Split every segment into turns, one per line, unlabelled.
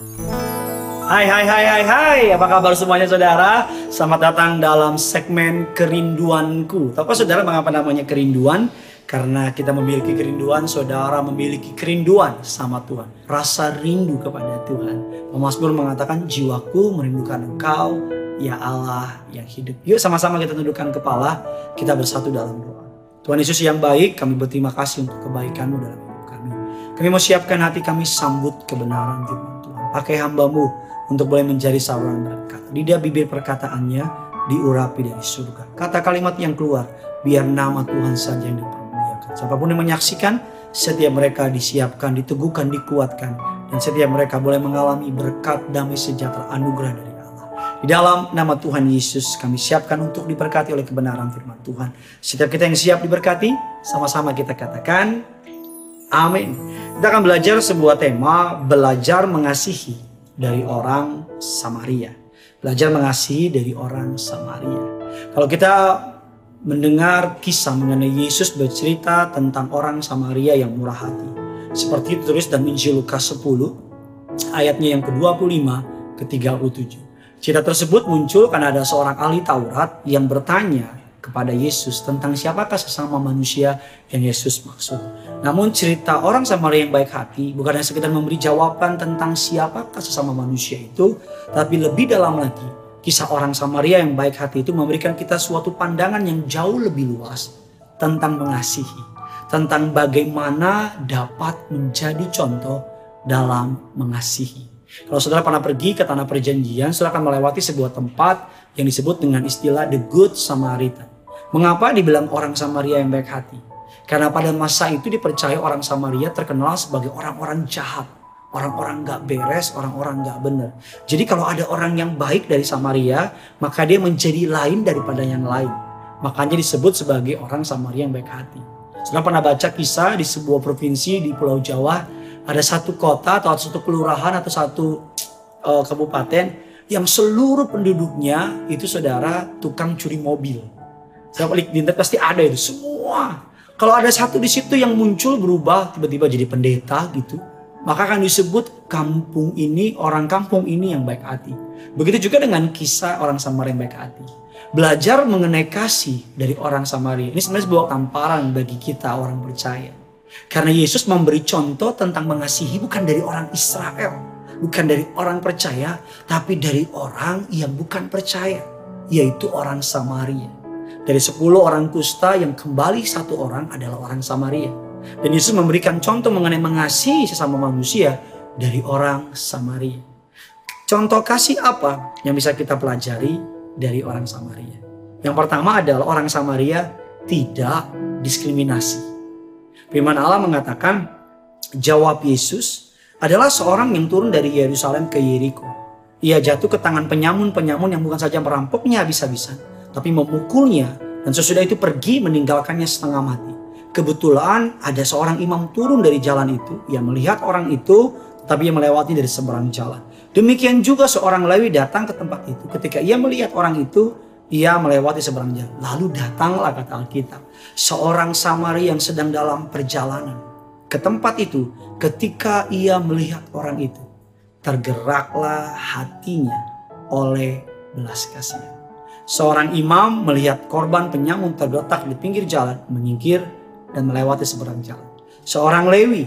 Hai hai hai hai hai. Apa kabar semuanya saudara? Selamat datang dalam segmen kerinduanku. Tahu saudara mengapa namanya kerinduan? Karena kita memiliki kerinduan Saudara memiliki kerinduan sama Tuhan. Rasa rindu kepada Tuhan. Pemasmur mengatakan jiwaku merindukan engkau Ya Allah yang hidup. Yuk sama-sama kita tundukkan kepala. Kita bersatu dalam doa. Tuhan Yesus yang baik kami berterima kasih untuk kebaikanmu dalam hidup kami. Kami mau siapkan hati kami sambut kebenaran Tuhan Pakai hambamu untuk boleh menjadi saluran berkat. Lidah bibir perkataannya diurapi dari surga. Kata kalimat yang keluar, biar nama Tuhan saja yang dipermuliakan. Siapa pun yang menyaksikan, setiap mereka disiapkan, diteguhkan, dikuatkan. Dan setiap mereka boleh mengalami berkat damai sejahtera anugerah dari Allah. Di dalam nama Tuhan Yesus kami siapkan untuk diberkati oleh kebenaran firman Tuhan. Setiap kita yang siap diberkati, sama-sama kita katakan, Amin. Kita akan belajar sebuah tema, belajar mengasihi dari orang Samaria. Belajar mengasihi dari orang Samaria. Kalau kita mendengar kisah mengenai Yesus bercerita tentang orang Samaria yang murah hati. Seperti tulis dalam Injil Lukas 10 ayatnya yang ke-25 ke 37. Cerita tersebut muncul karena ada seorang ahli Taurat yang bertanya kepada Yesus tentang siapakah sesama manusia yang Yesus maksud. Namun cerita orang Samaria yang baik hati bukan hanya sekedar memberi jawaban tentang siapakah sesama manusia itu, tapi lebih dalam lagi kisah orang Samaria yang baik hati itu memberikan kita suatu pandangan yang jauh lebih luas tentang mengasihi, tentang bagaimana dapat menjadi contoh dalam mengasihi. Kalau saudara pernah pergi ke tanah perjanjian, saudara akan melewati sebuah tempat yang disebut dengan istilah the good Samaritan. Mengapa dibilang orang Samaria yang baik hati? Karena pada masa itu dipercaya orang Samaria terkenal sebagai orang-orang jahat. Orang-orang gak beres, orang-orang gak benar. Jadi kalau ada orang yang baik dari Samaria, maka dia menjadi lain daripada yang lain. Makanya disebut sebagai orang Samaria yang baik hati. Sudah pernah baca kisah di sebuah provinsi di Pulau Jawa, ada satu kota atau satu kelurahan atau satu uh, kabupaten yang seluruh penduduknya itu saudara tukang curi mobil. Saya klik di internet pasti ada itu semua. Kalau ada satu di situ yang muncul berubah tiba-tiba jadi pendeta gitu, maka akan disebut kampung ini orang kampung ini yang baik hati. Begitu juga dengan kisah orang Samaria yang baik hati. Belajar mengenai kasih dari orang Samaria ini sebenarnya sebuah tamparan bagi kita orang percaya. Karena Yesus memberi contoh tentang mengasihi bukan dari orang Israel, bukan dari orang percaya, tapi dari orang yang bukan percaya, yaitu orang Samaria. Dari 10 orang kusta yang kembali satu orang adalah orang Samaria. Dan Yesus memberikan contoh mengenai mengasihi sesama manusia dari orang Samaria. Contoh kasih apa yang bisa kita pelajari dari orang Samaria? Yang pertama adalah orang Samaria tidak diskriminasi. Firman Allah mengatakan, jawab Yesus adalah seorang yang turun dari Yerusalem ke Yeriko. Ia jatuh ke tangan penyamun-penyamun yang bukan saja merampoknya habis-habisan, tapi memukulnya dan sesudah itu pergi meninggalkannya setengah mati. Kebetulan ada seorang imam turun dari jalan itu, ia melihat orang itu tapi ia melewati dari seberang jalan. Demikian juga seorang Lewi datang ke tempat itu. Ketika ia melihat orang itu, ia melewati seberang jalan. Lalu datanglah kata Alkitab, seorang Samaria yang sedang dalam perjalanan ke tempat itu. Ketika ia melihat orang itu, tergeraklah hatinya oleh belas kasihan. Seorang imam melihat korban penyamun terletak di pinggir jalan, menyingkir dan melewati seberang jalan. Seorang Lewi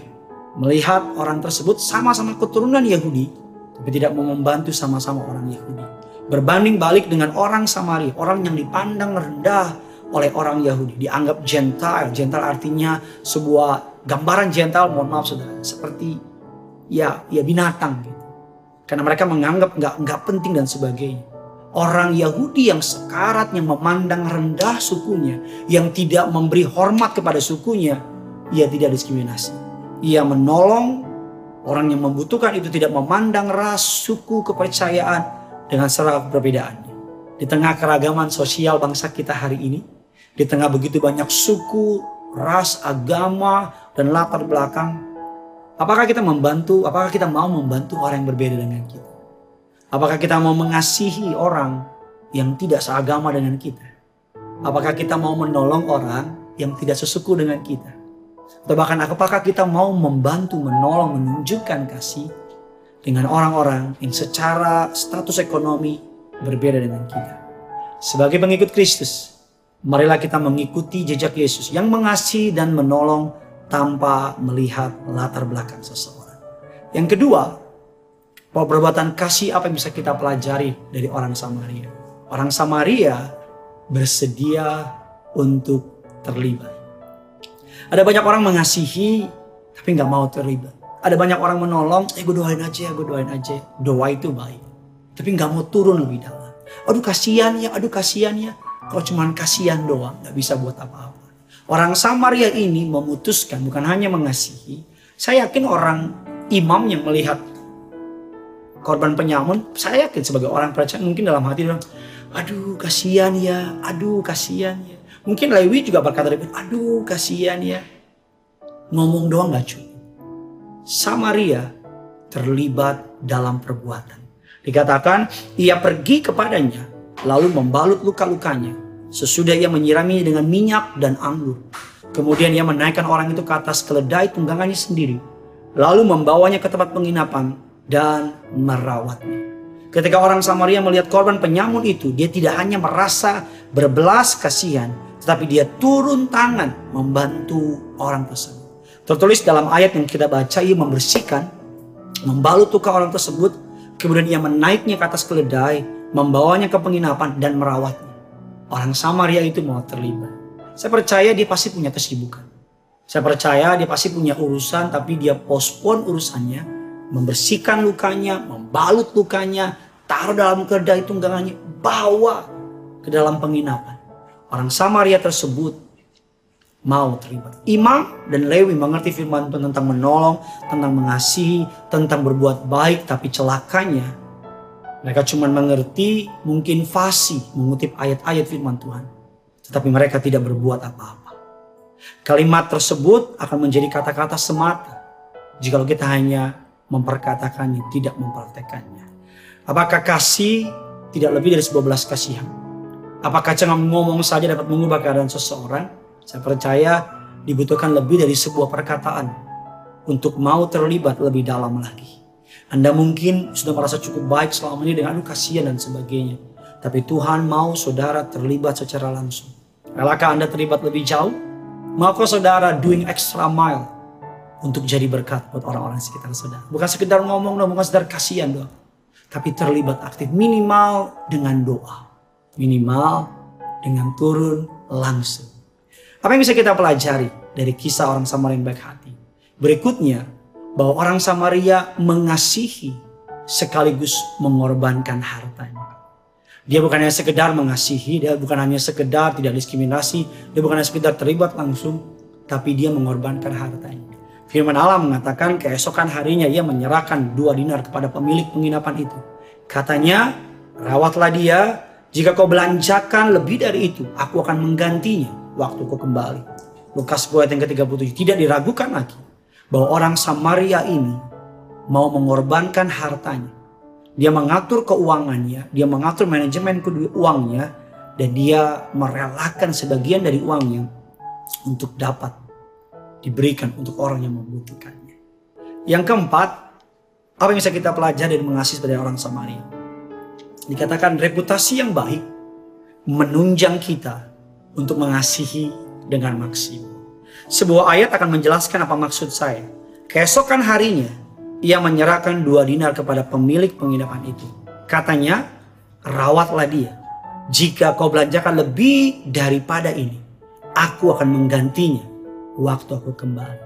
melihat orang tersebut sama-sama keturunan Yahudi, tapi tidak mau membantu sama-sama orang Yahudi. Berbanding balik dengan orang Samaria, orang yang dipandang rendah oleh orang Yahudi, dianggap Gentile. Gentile artinya sebuah gambaran Gentile, mohon maaf saudara, seperti ya ya binatang gitu. Karena mereka menganggap nggak nggak penting dan sebagainya. Orang Yahudi yang sekarat, yang memandang rendah sukunya, yang tidak memberi hormat kepada sukunya, ia tidak diskriminasi. Ia menolong orang yang membutuhkan itu tidak memandang ras, suku, kepercayaan dengan seragam perbedaannya. Di tengah keragaman sosial bangsa kita hari ini, di tengah begitu banyak suku, ras, agama, dan latar belakang, apakah kita membantu, apakah kita mau membantu orang yang berbeda dengan kita? Apakah kita mau mengasihi orang yang tidak seagama dengan kita? Apakah kita mau menolong orang yang tidak sesuku dengan kita? Atau bahkan apakah kita mau membantu, menolong, menunjukkan kasih dengan orang-orang yang secara status ekonomi berbeda dengan kita. Sebagai pengikut Kristus, marilah kita mengikuti jejak Yesus yang mengasihi dan menolong tanpa melihat latar belakang seseorang. Yang kedua, bahwa perbuatan kasih apa yang bisa kita pelajari dari orang Samaria. Orang Samaria bersedia untuk terlibat. Ada banyak orang mengasihi tapi nggak mau terlibat. Ada banyak orang menolong, eh gue doain aja, gue doain aja. Doa itu baik. Tapi nggak mau turun lebih dalam. Aduh kasihan ya, aduh kasihan ya. Kalau cuma kasihan doang, nggak bisa buat apa-apa. Orang Samaria ini memutuskan bukan hanya mengasihi. Saya yakin orang imam yang melihat korban penyamun, saya yakin sebagai orang percaya mungkin dalam hati bilang, aduh kasihan ya, aduh kasihan ya. Mungkin Lewi juga berkata, aduh kasihan ya. Ngomong doang gak cukup. Samaria terlibat dalam perbuatan. Dikatakan ia pergi kepadanya lalu membalut luka-lukanya. Sesudah ia menyirami dengan minyak dan anggur. Kemudian ia menaikkan orang itu ke atas keledai tunggangannya sendiri. Lalu membawanya ke tempat penginapan dan merawatnya. Ketika orang Samaria melihat korban penyamun itu, dia tidak hanya merasa berbelas kasihan, tetapi dia turun tangan membantu orang tersebut. Tertulis dalam ayat yang kita baca, ia membersihkan, membalut luka orang tersebut, kemudian ia menaiknya ke atas keledai, membawanya ke penginapan dan merawatnya. Orang Samaria itu mau terlibat. Saya percaya dia pasti punya kesibukan. Saya percaya dia pasti punya urusan, tapi dia pospon urusannya, membersihkan lukanya, membalut lukanya, taruh dalam keledai tunggangannya, bawa ke dalam penginapan. Orang Samaria tersebut mau terlibat. Imam dan Lewi mengerti firman Tuhan tentang menolong, tentang mengasihi, tentang berbuat baik, tapi celakanya mereka cuma mengerti mungkin fasih mengutip ayat-ayat firman Tuhan. Tetapi mereka tidak berbuat apa-apa. Kalimat tersebut akan menjadi kata-kata semata jika kita hanya memperkatakannya, tidak mempraktekannya. Apakah kasih tidak lebih dari sebuah belas kasihan? Apakah cuma ngomong saja dapat mengubah keadaan seseorang? Saya percaya dibutuhkan lebih dari sebuah perkataan untuk mau terlibat lebih dalam lagi. Anda mungkin sudah merasa cukup baik selama ini dengan aduh kasihan dan sebagainya. Tapi Tuhan mau saudara terlibat secara langsung. Relakah Anda terlibat lebih jauh? Maukah saudara doing extra mile untuk jadi berkat buat orang-orang sekitar saudara? Bukan sekedar ngomong dong, bukan sekedar kasihan doang. Tapi terlibat aktif minimal dengan doa. Minimal dengan turun langsung. Apa yang bisa kita pelajari dari kisah orang Samaria yang baik hati? Berikutnya, bahwa orang Samaria mengasihi sekaligus mengorbankan hartanya. Dia bukan hanya sekedar mengasihi, dia bukan hanya sekedar tidak diskriminasi, dia bukan hanya sekedar terlibat langsung, tapi dia mengorbankan hartanya. Firman Allah mengatakan keesokan harinya ia menyerahkan dua dinar kepada pemilik penginapan itu. Katanya, rawatlah dia, jika kau belanjakan lebih dari itu, aku akan menggantinya waktu kau kembali. Lukas 10 ayat yang ke-37 tidak diragukan lagi bahwa orang Samaria ini mau mengorbankan hartanya. Dia mengatur keuangannya, dia mengatur manajemen uangnya, dan dia merelakan sebagian dari uangnya untuk dapat diberikan untuk orang yang membutuhkannya. Yang keempat, apa yang bisa kita pelajari dari mengasihi sebagai orang Samaria? Dikatakan reputasi yang baik menunjang kita untuk mengasihi dengan maksimal. Sebuah ayat akan menjelaskan apa maksud saya. Keesokan harinya, ia menyerahkan dua dinar kepada pemilik penginapan itu. Katanya, rawatlah dia. Jika kau belanjakan lebih daripada ini, aku akan menggantinya waktu aku kembali.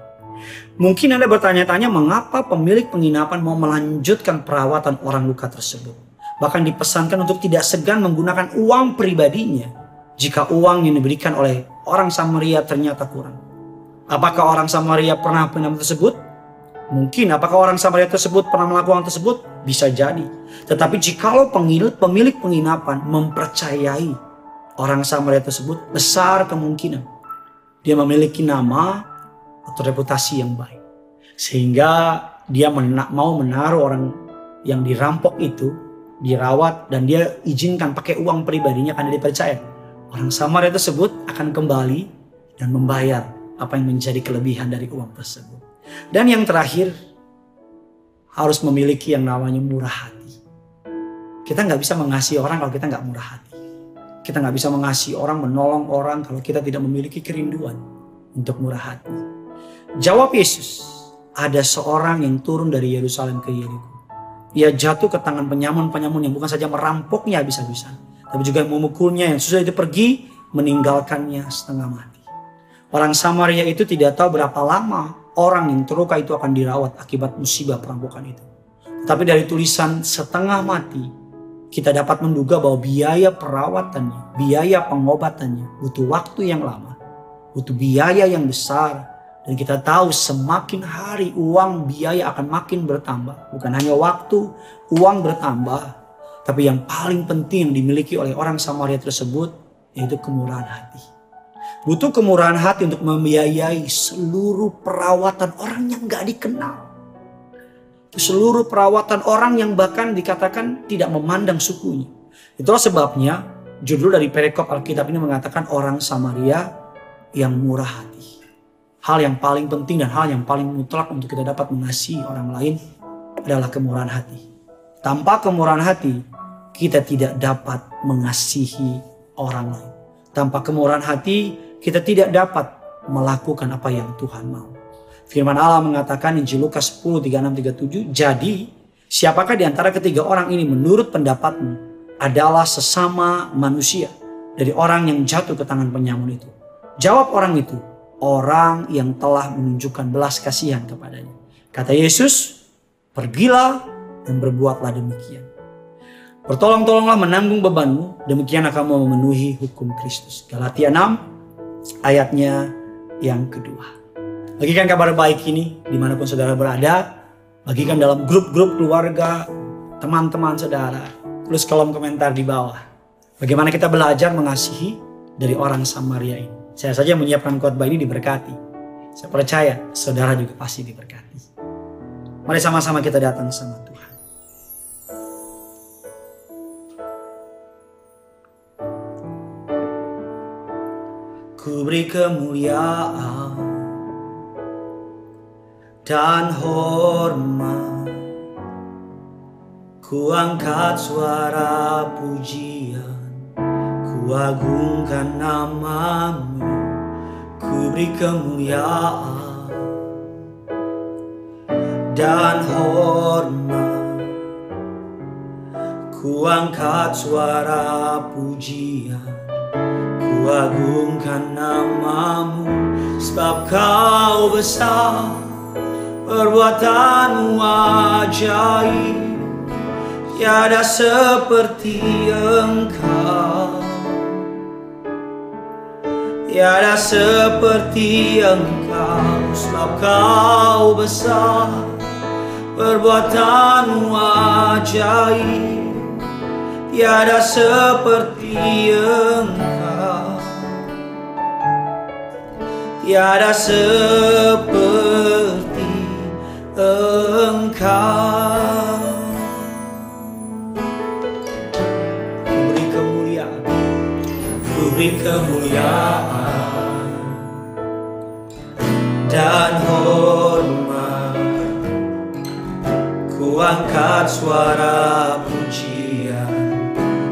Mungkin Anda bertanya-tanya mengapa pemilik penginapan mau melanjutkan perawatan orang luka tersebut. Bahkan dipesankan untuk tidak segan menggunakan uang pribadinya jika uang yang diberikan oleh orang Samaria ternyata kurang. Apakah orang Samaria pernah penginapan tersebut? Mungkin apakah orang Samaria tersebut pernah melakukan tersebut? Bisa jadi. Tetapi jikalau pemilik, pemilik penginapan mempercayai orang Samaria tersebut, besar kemungkinan dia memiliki nama atau reputasi yang baik. Sehingga dia mena mau menaruh orang yang dirampok itu dirawat dan dia izinkan pakai uang pribadinya karena dia percaya Orang Samaria tersebut akan kembali dan membayar apa yang menjadi kelebihan dari uang tersebut. Dan yang terakhir, harus memiliki yang namanya murah hati. Kita nggak bisa mengasihi orang kalau kita nggak murah hati. Kita nggak bisa mengasihi orang, menolong orang kalau kita tidak memiliki kerinduan untuk murah hati. Jawab Yesus, ada seorang yang turun dari Yerusalem ke Yeriko. Ia jatuh ke tangan penyamun-penyamun yang bukan saja merampoknya habis-habisan, tapi juga memukulnya yang susah itu pergi meninggalkannya setengah mati. Orang Samaria itu tidak tahu berapa lama orang yang terluka itu akan dirawat akibat musibah perampokan itu. Tapi dari tulisan setengah mati, kita dapat menduga bahwa biaya perawatannya, biaya pengobatannya butuh waktu yang lama, butuh biaya yang besar, dan kita tahu semakin hari uang biaya akan makin bertambah. Bukan hanya waktu, uang bertambah. Tapi yang paling penting dimiliki oleh orang Samaria tersebut yaitu kemurahan hati. Butuh kemurahan hati untuk membiayai seluruh perawatan orang yang gak dikenal. Seluruh perawatan orang yang bahkan dikatakan tidak memandang sukunya. Itulah sebabnya judul dari perikop Alkitab ini mengatakan orang Samaria yang murah hati. Hal yang paling penting dan hal yang paling mutlak untuk kita dapat mengasihi orang lain adalah kemurahan hati. Tanpa kemurahan hati, kita tidak dapat mengasihi orang lain. Tanpa kemurahan hati, kita tidak dapat melakukan apa yang Tuhan mau. Firman Allah mengatakan Injil Lukas 10, 36, 37, Jadi, siapakah di antara ketiga orang ini menurut pendapatmu adalah sesama manusia dari orang yang jatuh ke tangan penyamun itu? Jawab orang itu, orang yang telah menunjukkan belas kasihan kepadanya. Kata Yesus, pergilah dan berbuatlah demikian. Bertolong-tolonglah menanggung bebanmu, demikian akan memenuhi hukum Kristus. Galatia 6 ayatnya yang kedua. Bagikan kabar baik ini di mana pun saudara berada. Bagikan dalam grup-grup keluarga, teman-teman saudara. Tulis kolom komentar di bawah. Bagaimana kita belajar mengasihi dari orang Samaria ini. Saya saja menyiapkan khotbah ini diberkati. Saya percaya saudara juga pasti diberkati. Mari sama-sama kita datang sama Tuhan. Ku beri kemuliaan dan hormat. Ku angkat suara pujian. Ku agungkan namamu. Ku beri kemuliaan dan hormat. Ku angkat suara pujian Ku agungkan namamu Sebab kau besar. Perbuatanmu ajaib Tiada seperti engkau. Tiada seperti engkau Sebab kau besar. Perbuatanmu ajaib Tiada seperti engkau tiada seperti engkau. Ku beri kemuliaan. Ku beri kemuliaan. Dan hormat. Ku angkat suara pujian.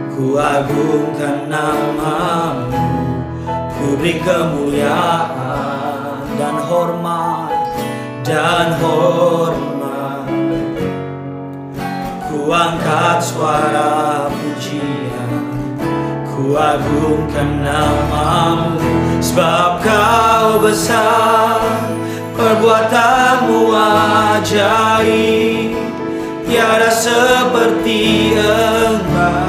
Ku agungkan namamu. Ku beri kemuliaan hormat dan hormat. Ku angkat suara pujian Ku agungkan namamu Sebab kau besar. Perbuatanmu ajaib Tiada seperti engkau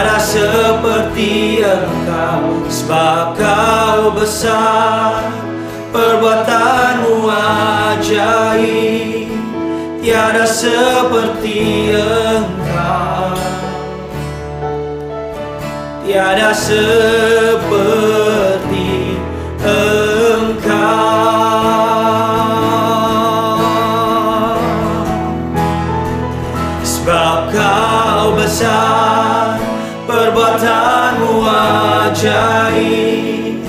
Tiada seperti engkau Sebab kau besar. Perbuatanmu ajaib Tiada seperti engkau. Tiada seperti ajaib.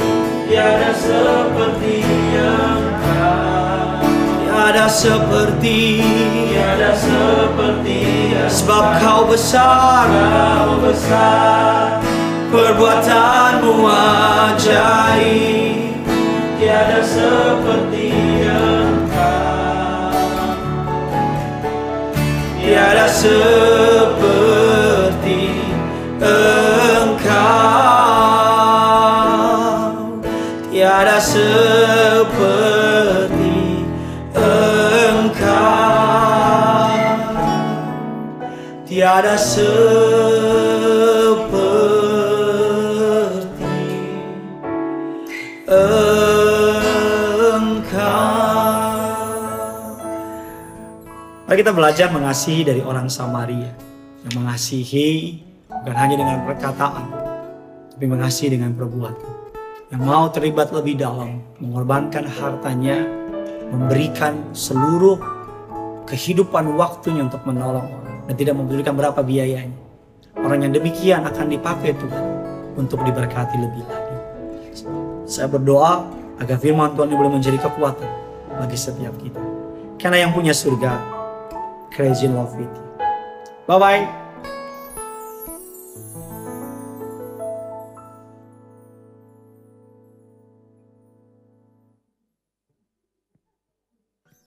Tiada seperti engkau Tiada seperti.
Tiada seperti
Sebab kau besar.
Kau besar.
Perbuatanmu ajaib.
Tiada seperti Engkau
Tiada seperti seperti Engkau Tiada seperti Engkau Mari kita belajar mengasihi dari orang Samaria yang mengasihi bukan hanya dengan perkataan, tapi mengasihi dengan perbuatan. Yang mau terlibat lebih dalam, mengorbankan hartanya, memberikan seluruh kehidupan waktunya untuk menolong orang dan tidak mempedulikan berapa biayanya. Orang yang demikian akan dipakai Tuhan untuk diberkati lebih lagi. Saya berdoa agar firman Tuhan ini boleh menjadi kekuatan bagi setiap kita. Karena yang punya surga, crazy love with you. Bye bye.